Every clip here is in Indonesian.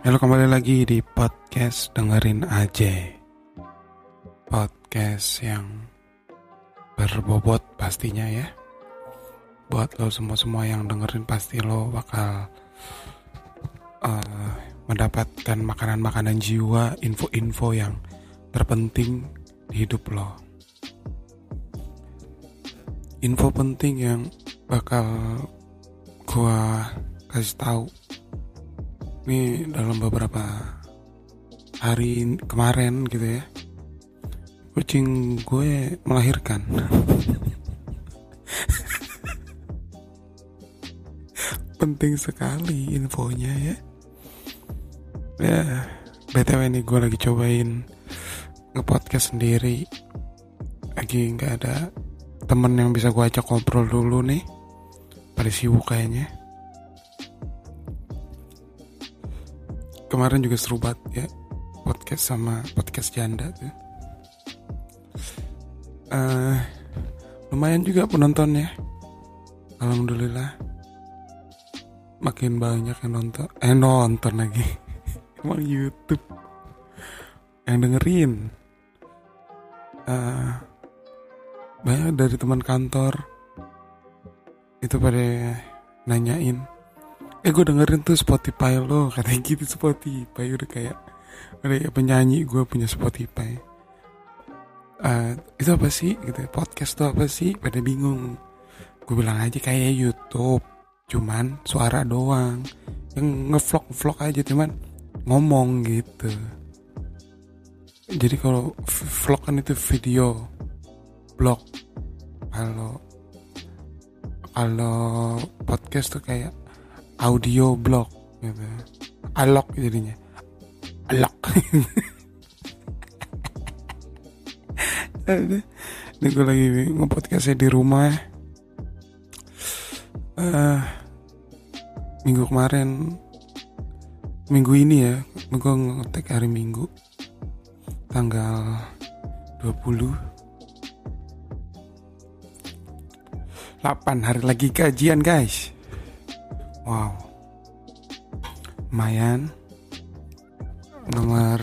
Halo kembali lagi di podcast dengerin aja. Podcast yang berbobot pastinya ya. Buat lo semua-semua yang dengerin pasti lo bakal uh, Mendapatkan makanan-makanan jiwa Info-info yang terpenting di hidup lo. Info penting yang bakal gua kasih tahu ini dalam beberapa hari kemarin gitu ya kucing gue melahirkan. Penting sekali infonya ya. Ya btw ini gue lagi cobain ngepodcast sendiri. Lagi nggak ada temen yang bisa gue ajak ngobrol dulu nih. Pada sibuk kayaknya kemarin juga seru banget ya podcast sama podcast janda tuh uh, lumayan juga penontonnya. Alhamdulillah. Makin banyak yang nonton eh nonton lagi. Emang YouTube yang dengerin. Uh, banyak dari teman kantor. Itu pada nanyain eh gue dengerin tuh Spotify lo katanya gitu Spotify. Udah kayak udah ya penyanyi gue punya Spotify. Uh, itu apa sih? Gitu podcast tuh apa sih? Pada bingung. Gue bilang aja kayak YouTube cuman suara doang. Yang ngevlog vlog aja cuman ngomong gitu. Jadi kalau vlog kan itu video blog. Kalau kalau podcast tuh kayak audio blog gitu alok jadinya. Alok. Ini gue lagi ngepodcastnya di rumah uh, minggu kemarin minggu ini ya gue ngetek hari minggu tanggal 20 8 hari lagi gajian guys Wow. Lumayan. Nomor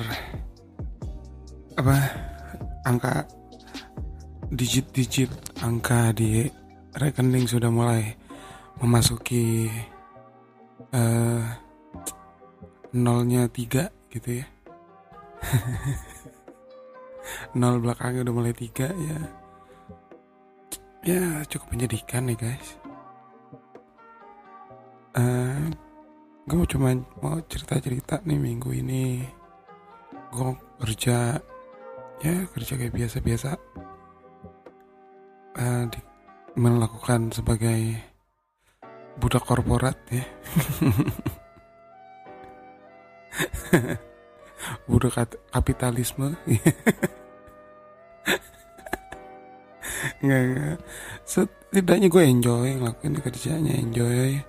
Apa? Angka Digit-digit Angka di rekening sudah mulai Memasuki uh, Nolnya tiga gitu ya. Nol belakangnya udah mulai tiga ya. Ya cukup menyedihkan nih guys uh, gue cuma mau cerita-cerita nih minggu ini. Gue kerja ya kerja kayak biasa-biasa. Uh, di, melakukan sebagai budak korporat ya. Budak kapitalisme. Nggak nggak. Setidaknya gue enjoy ngelakuin kerjanya enjoy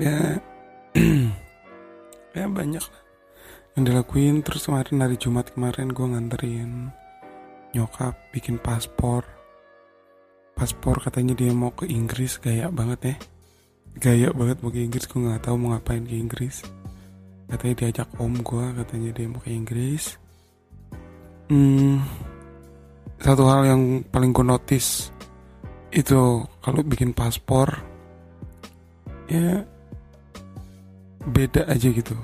ya. Ya banyak lah yang dilakuin. Terus kemarin hari Jumat kemarin gue nganterin nyokap bikin paspor. Paspor katanya dia mau ke Inggris gaya banget ya. Gaya banget mau ke Inggris gue nggak tahu mau ngapain ke Inggris. Katanya diajak om gue katanya dia mau ke Inggris. Hmm, satu hal yang paling gue notice itu kalau bikin paspor ya beda aja gitu.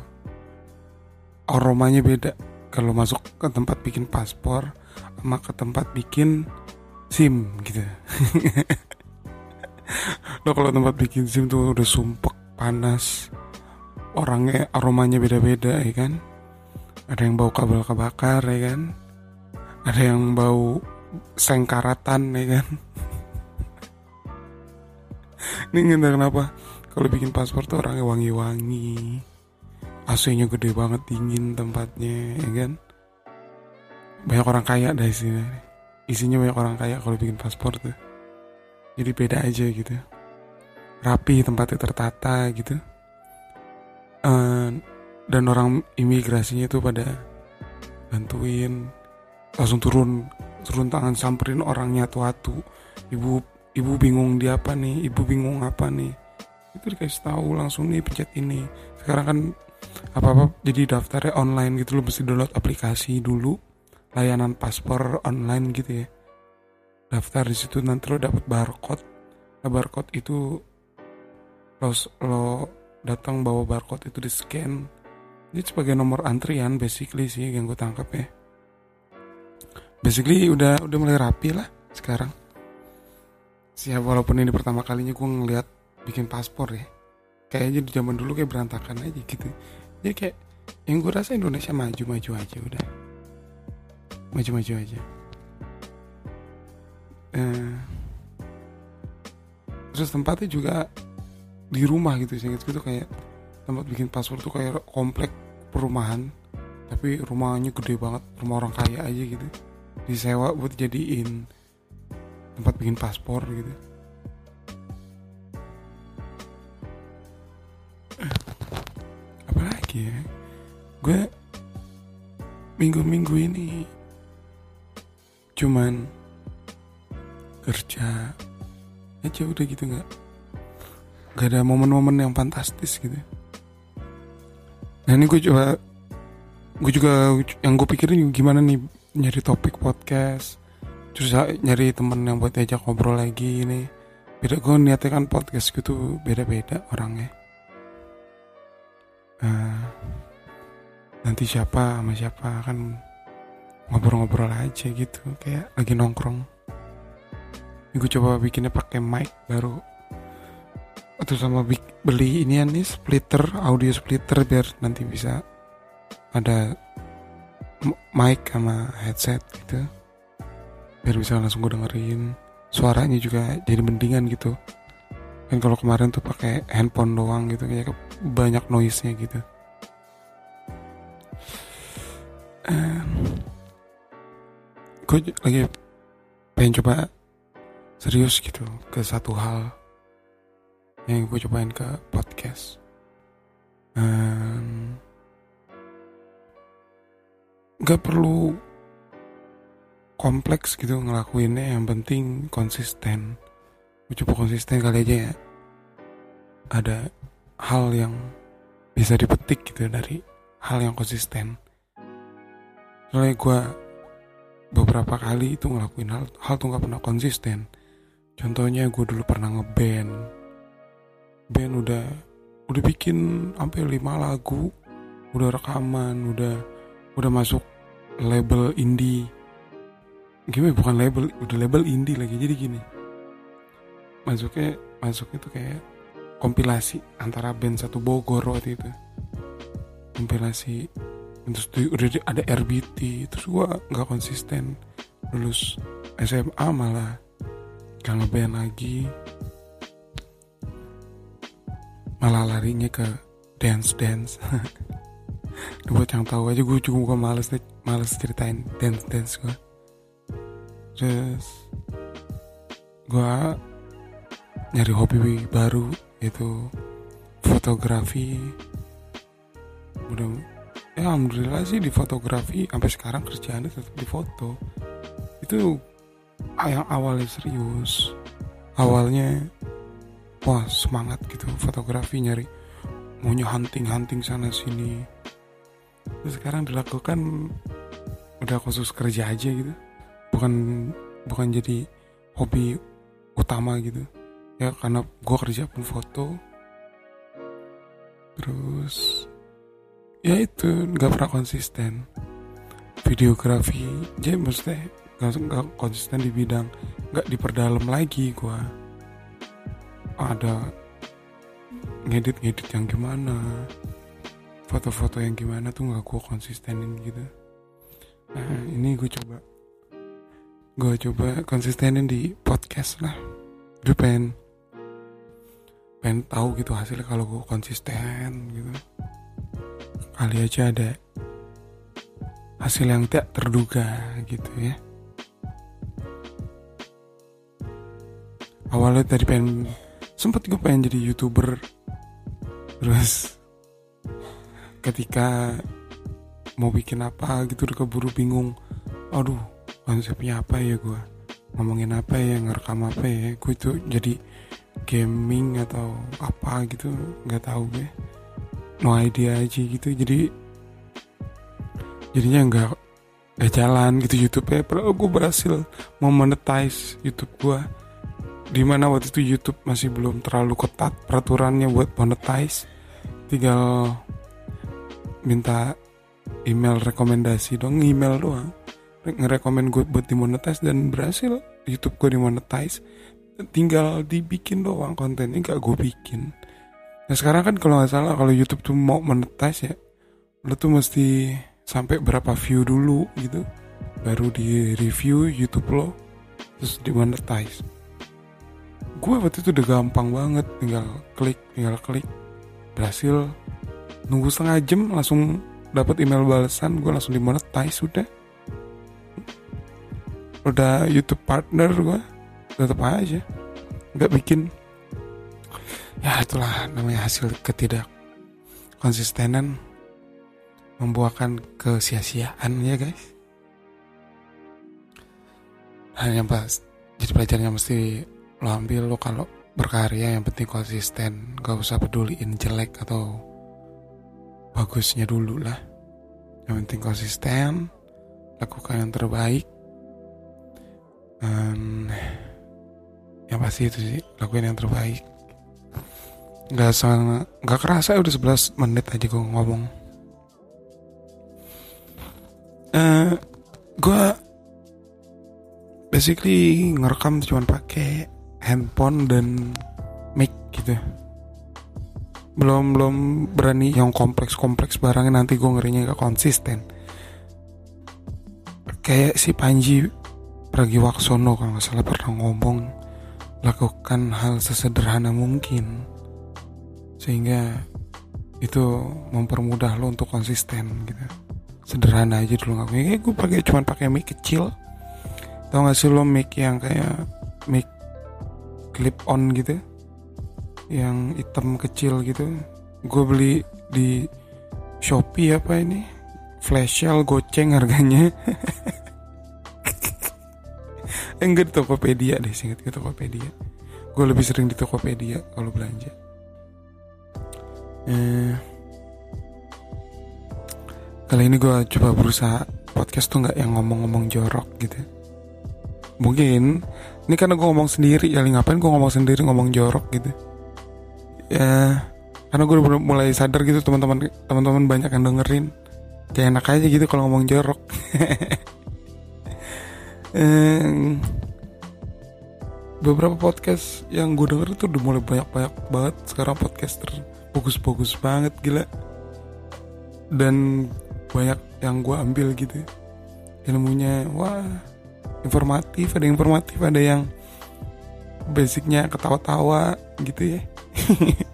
Aromanya beda. Kalau masuk ke tempat bikin paspor sama ke tempat bikin SIM gitu. Lo kalau tempat bikin SIM tuh udah sumpek panas. Orangnya aromanya beda-beda ya kan? Ada yang bau kabel kebakar ya kan? Ada yang bau sengkaratan ya kan? Ini nggak kenapa kalau bikin paspor tuh orangnya wangi-wangi. AC-nya gede banget dingin tempatnya ya kan? Banyak orang kaya dari sini isinya banyak orang kaya kalau bikin paspor tuh. Jadi beda aja gitu. Rapi tempatnya tertata gitu. Uh, dan orang imigrasinya tuh pada bantuin langsung turun turun tangan samperin orangnya tuh ibu ibu bingung dia apa nih? Ibu bingung apa nih itu dikasih tahu langsung nih pencet ini. Sekarang kan apa apa jadi daftarnya online gitu lo mesti download aplikasi dulu layanan paspor online gitu ya. Daftar di situ nanti lo dapet barcode. Nah, barcode itu lo lo datang bawa barcode itu di scan ini sebagai nomor antrian basically sih yang gue tangkap ya. Basically udah udah mulai rapi lah sekarang. Siap walaupun ini pertama kalinya gue ngeliat bikin paspor ya. Kayaknya di zaman dulu kayak berantakan aja gitu. Ya kayak yang gue rasa Indonesia maju-maju aja udah. Maju-maju aja. Eh, terus tempatnya juga di rumah gitu sih gitu kayak tempat bikin paspor tuh kayak komplek perumahan tapi rumahnya gede banget rumah orang kaya aja gitu. Disewa buat jadiin tempat bikin paspor gitu apalagi ya gue minggu-minggu ini cuman kerja. Aja udah gitu nggak nggak ada momen-momen yang fantastis gitu. Nah ini gue coba gue juga yang gue pikirin gimana nih nyari topik podcast terus nyari temen yang buat diajak ngobrol lagi ini. Beda gue niatnya kan podcast gitu beda-beda orangnya uh, nanti siapa sama siapa kan ngobrol-ngobrol aja gitu kayak lagi nongkrong. Ini gue coba bikinnya pakai mic baru. Atau sama beli ini nih splitter audio splitter biar nanti bisa ada mic sama headset gitu. Biar bisa langsung gue dengerin. Suaranya juga jadi mendingan gitu kan kalau kemarin tuh pakai handphone doang gitu kayak banyak noise nya gitu gue lagi pengen coba serius gitu ke satu hal yang gue cobain ke podcast. Um, gak perlu kompleks gitu ngelakuinnya yang penting konsisten. Gue coba konsisten kali aja ya ada hal yang bisa dipetik gitu dari hal yang konsisten. Soalnya gue beberapa kali itu ngelakuin hal hal tuh gak pernah konsisten. Contohnya gue dulu pernah ngeband. Band udah udah bikin sampai lima lagu udah rekaman udah udah masuk label indie. Gimana bukan label udah label indie lagi. Jadi gini masuknya masuknya tuh kayak kompilasi antara band satu Bogor waktu itu. Kompilasi terus udah ada RBT terus gua nggak konsisten. Lulus SMA malah gak ngeband lagi. Malah larinya ke dance dance. Buat yang tahu aja gue juga males deh males ceritain dance dance gue terus gue nyari hobi baru itu fotografi udah ya alhamdulillah sih di fotografi sampai sekarang kerjaannya tetap di foto. Itu yang awalnya serius. Awalnya wah semangat gitu fotografi nyari maunya hunting hunting sana sini. Terus sekarang dilakukan udah khusus kerja aja gitu. Bukan bukan jadi hobi utama gitu ya karena gue kerja pun foto. Terus ya itu nggak pernah konsisten. Videografi jadi maksudnya nggak konsisten di bidang nggak diperdalam lagi gue ada ngedit ngedit yang gimana foto-foto yang gimana tuh nggak gue konsistenin gitu. Nah ini gue coba gue coba konsistenin di podcast lah. Gue pengen pengen tahu gitu hasilnya kalau gue konsisten gitu. Kali aja ada hasil yang tidak terduga gitu ya. Awalnya tadi pengen sempet gue pengen jadi youtuber. Terus ketika mau bikin apa gitu udah keburu bingung. Aduh konsepnya apa ya gue ngomongin apa ya? Ngerekam apa ya? Gue itu jadi gaming atau apa gitu nggak tahu gue no idea aja gitu. Jadi jadinya nggak nggak jalan gitu YouTube ya padahal gue berhasil mau monetize YouTube gue di mana waktu itu YouTube masih belum terlalu ketat peraturannya buat monetize. Tinggal minta email rekomendasi dong email doang. Ngerekomen gue buat dimonetize dan berhasil YouTube gue dimonetize tinggal dibikin doang kontennya gak gue bikin. Nah sekarang kan kalau nggak salah kalau YouTube tuh mau monetize ya lo tuh mesti sampai berapa view dulu gitu baru di review YouTube lo terus dimonetize gue waktu itu udah gampang banget tinggal klik tinggal klik berhasil. Nunggu setengah jam langsung dapat email balasan gue langsung dimonetize sudah udah. YouTube partner gue tetap aja. Nggak bikin. Ya itulah namanya hasil ketidak konsistenan membuahkan kesia-siaan ya guys. Hanya pas jadi pelajarannya mesti lo ambil lo kalau berkarya yang penting konsisten. Gak usah peduliin jelek atau bagusnya dulu lah. Yang penting konsisten lakukan yang terbaik. Dan yang pasti itu sih lakuin yang terbaik. Nggak sangat nggak kerasa udah 11 menit aja gue ngomong. Uh, eh, gue basically ngerekam cuma pakai handphone dan mic gitu. Belum belum berani yang kompleks kompleks barangnya nanti gue ngerinya gak konsisten. Kayak si Panji Pragiwaksono kalau nggak salah pernah ngomong lakukan hal sesederhana mungkin sehingga itu mempermudah lo untuk konsisten gitu. Sederhana aja dulu ngakuin. Kayak gue pakai cuma pakai mic kecil. Tau gak sih lo mic yang kayak mic clip on gitu? Yang hitam kecil gitu. Gue beli di Shopee apa ini? Flash sale goceng harganya enggak di Tokopedia deh singkat ke Tokopedia. Gue lebih sering di Tokopedia kalau belanja. Eh, kali ini gue coba berusaha podcast tuh nggak yang ngomong-ngomong jorok gitu. Mungkin ini karena gue ngomong sendiri ya ngapain gue ngomong sendiri ngomong jorok gitu. Ya karena gue udah mulai sadar gitu teman-teman teman-teman banyak yang dengerin. Kayak enak aja gitu kalau ngomong jorok eh, beberapa podcast yang gue denger tuh udah mulai banyak-banyak banget. Sekarang podcaster bagus-bagus banget gila. Dan banyak yang gue ambil gitu. Ilmunya wah informatif ada informatif ada yang basicnya ketawa-tawa gitu ya.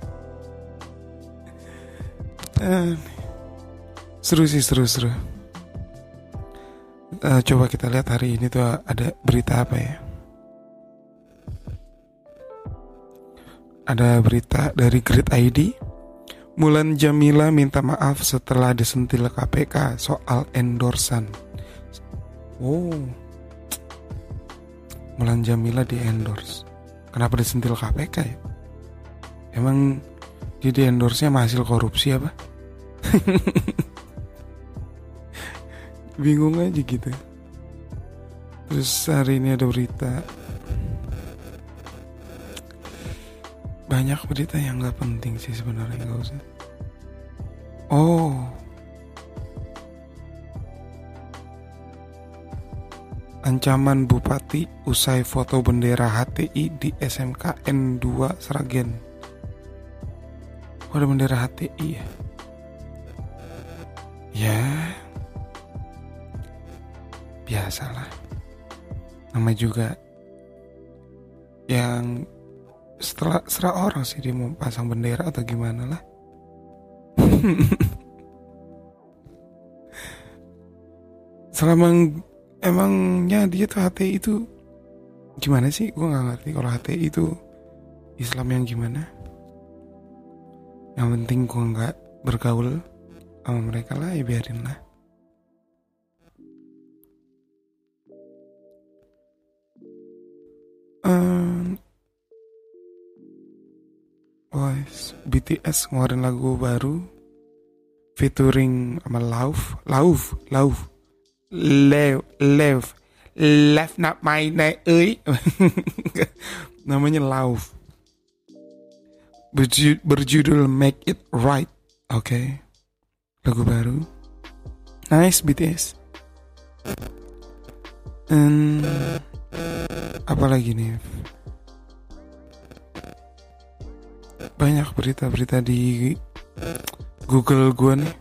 Seru sih seru seru uh, coba kita lihat hari ini tuh ada berita apa ya ada berita dari Grid ID Mulan Jamila minta maaf setelah disentil KPK soal endorsan. Oh, Mulan Jamila di endorse. Kenapa disentil KPK ya? Emang dia di endorse nya hasil korupsi apa? Bingung aja gitu. Terus hari ini ada berita banyak berita yang nggak penting sih sebenarnya nggak usah. Oh, Ancaman Bupati usai foto bendera HTI di SMKN 2 Sragen. Oh, ada bendera HTI ya? Ya, biasalah. Nama juga yang setelah serah orang sih dia mau pasang bendera atau gimana lah. Selama emangnya dia tuh HTI itu gimana sih? Gue nggak ngerti kalau HTI itu Islam yang gimana. Yang penting gue nggak bergaul sama mereka lah ya biarin lah. Um, boys, BTS ngeluarin lagu baru featuring sama Lauf. Lauf Lauf. Lev Lev. Lev not my name namanya Lauf. Berju- berjudul Make It Right oke. Lagu baru. Nice BTS And apa lagi nih? Banyak berita-berita di Google gue nih.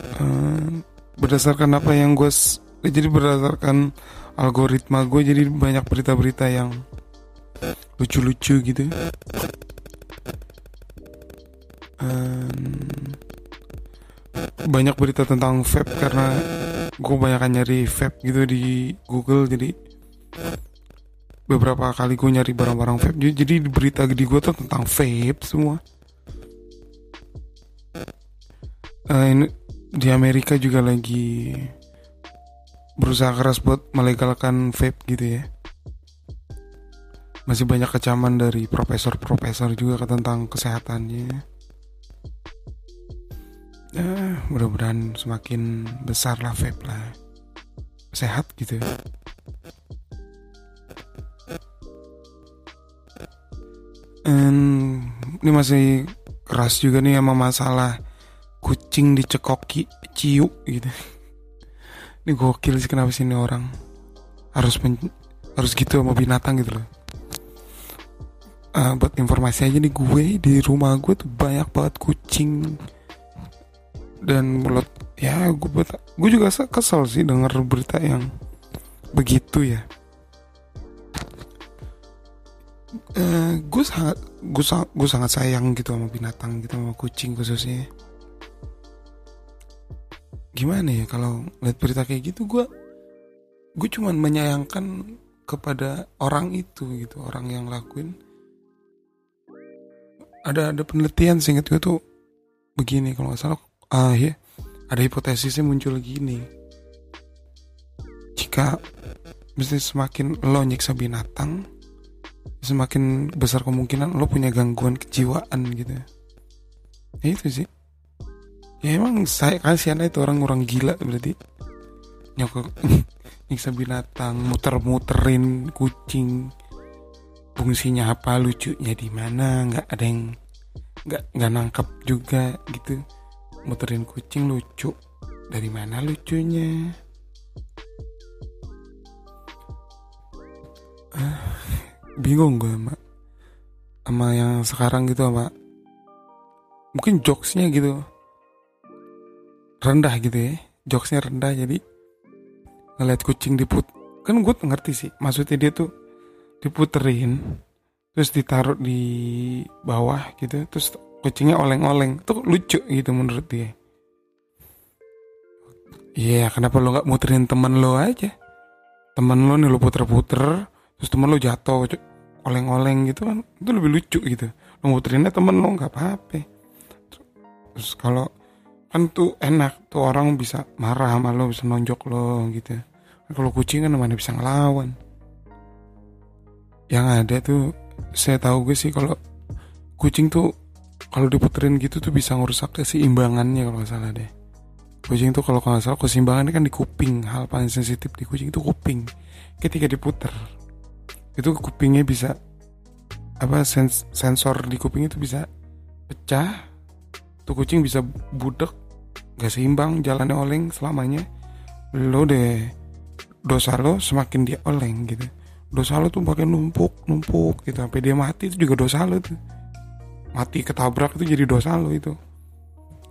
Eh, berdasarkan apa yang gue jadi berdasarkan algoritma gue jadi banyak berita-berita yang lucu-lucu gitu. Banyak berita tentang vape karena gue banyak nyari vape gitu di Google jadi beberapa kali gue nyari barang-barang vape. Jadi, jadi berita di gue tuh tentang vape semua. Eh, ini di Amerika juga lagi berusaha keras buat melegalkan vape gitu ya. Masih banyak kecaman dari profesor-profesor juga tentang kesehatannya ya mudah-mudahan semakin besar lah vape lah. Sehat gitu. And ini masih keras juga nih sama masalah kucing dicekoki ciu gitu. Ini gokil sih kenapa sih ini orang? Harus men- harus gitu sama binatang gitu loh. Eh, buat informasi aja nih gue di rumah gue tuh banyak banget kucing dan mulut ya gue gue juga se- kesel sih denger berita yang begitu ya. Eh, gue sangat gue sangat gue sangat sayang gitu sama binatang gitu sama kucing khususnya. Gimana ya kalau lihat berita kayak gitu gue gue cuman menyayangkan kepada orang itu gitu orang yang lakuin. Ada ada penelitian seingat gue tuh begini kalau nggak salah ah ya ada hipotesisnya muncul gini. Jika mesti semakin lo nyiksa binatang semakin besar kemungkinan lo punya gangguan kejiwaan gitu. Ya itu sih. Ya emang saya kasihan itu orang-orang gila berarti. Nyokok nyiksa binatang muter-muterin kucing. Fungsinya apa lucunya di mana nggak ada yang nggak nggak nangkep juga gitu muterin kucing lucu. Dari mana lucunya? Ah, bingung gue sama sama yang sekarang gitu sama mungkin jokesnya gitu. Rendah gitu ya. Jokesnya rendah jadi ngeliat kucing diput kan gue ngerti sih. Maksudnya dia tuh diputerin terus ditaruh di bawah gitu terus kucingnya oleng-oleng. Tuh lucu gitu menurut dia. Iya kenapa lo nggak muterin temen lo aja? Temen lo nih lo puter-puter terus temen lo jatuh oleng-oleng gitu kan. Itu lebih lucu gitu. Lo muterinnya temen lo nggak apa-apa. Terus kalau kan tuh enak tuh orang bisa marah sama lo bisa nonjok lo gitu. Kalau kucing kan mana bisa ngelawan. Yang ada tuh saya tahu gue sih kalau kucing tuh kalau diputerin gitu tuh bisa ngerusak keseimbangannya kalau nggak salah deh. Kucing tuh kalau nggak salah keseimbangannya kan di kuping. Hal paling sensitif di kucing itu kuping. Ketika diputer itu kupingnya bisa apa sens- sensor di kuping itu bisa pecah. Tuh kucing bisa budek gak seimbang jalannya oleng selamanya. Lo deh dosa lo semakin dia oleng gitu. Dosa lo tuh pakai numpuk numpuk gitu sampai dia mati itu juga dosa lo tuh mati ketabrak itu jadi dosa lo itu.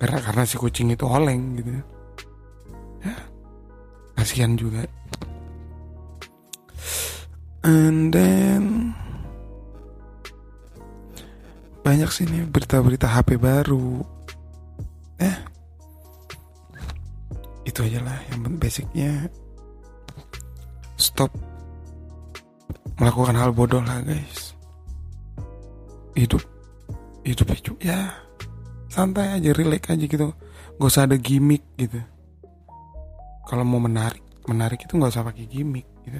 Karena karena si kucing itu oleng gitu. Ya kasihan juga. And then banyak sih nih berita-berita HP baru. Eh itu aja lah yang basicnya. Stop melakukan hal bodoh lah guys. Hidup hidup hidup ya santai aja relax aja gitu. Gak usah ada gimmick gitu. Kalau mau menarik menarik itu nggak usah pakai gimmick gitu.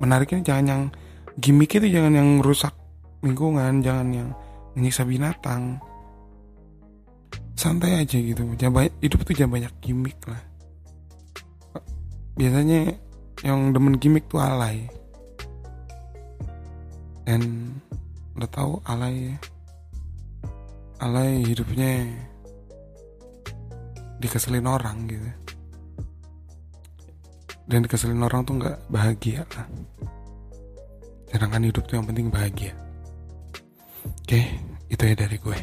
Menariknya jangan yang gimmick itu jangan yang rusak lingkungan jangan yang menyiksa binatang. Santai aja gitu. Jangan banyak, hidup tuh jangan banyak gimmick lah. Biasanya yang demen gimmick tuh alay. Dan udah tahu alay ya alay hidupnya dikeselin orang gitu. Dan dikeselin orang tuh nggak bahagia lah. Sedangkan hidup tuh yang penting bahagia. Oke itu ya dari gue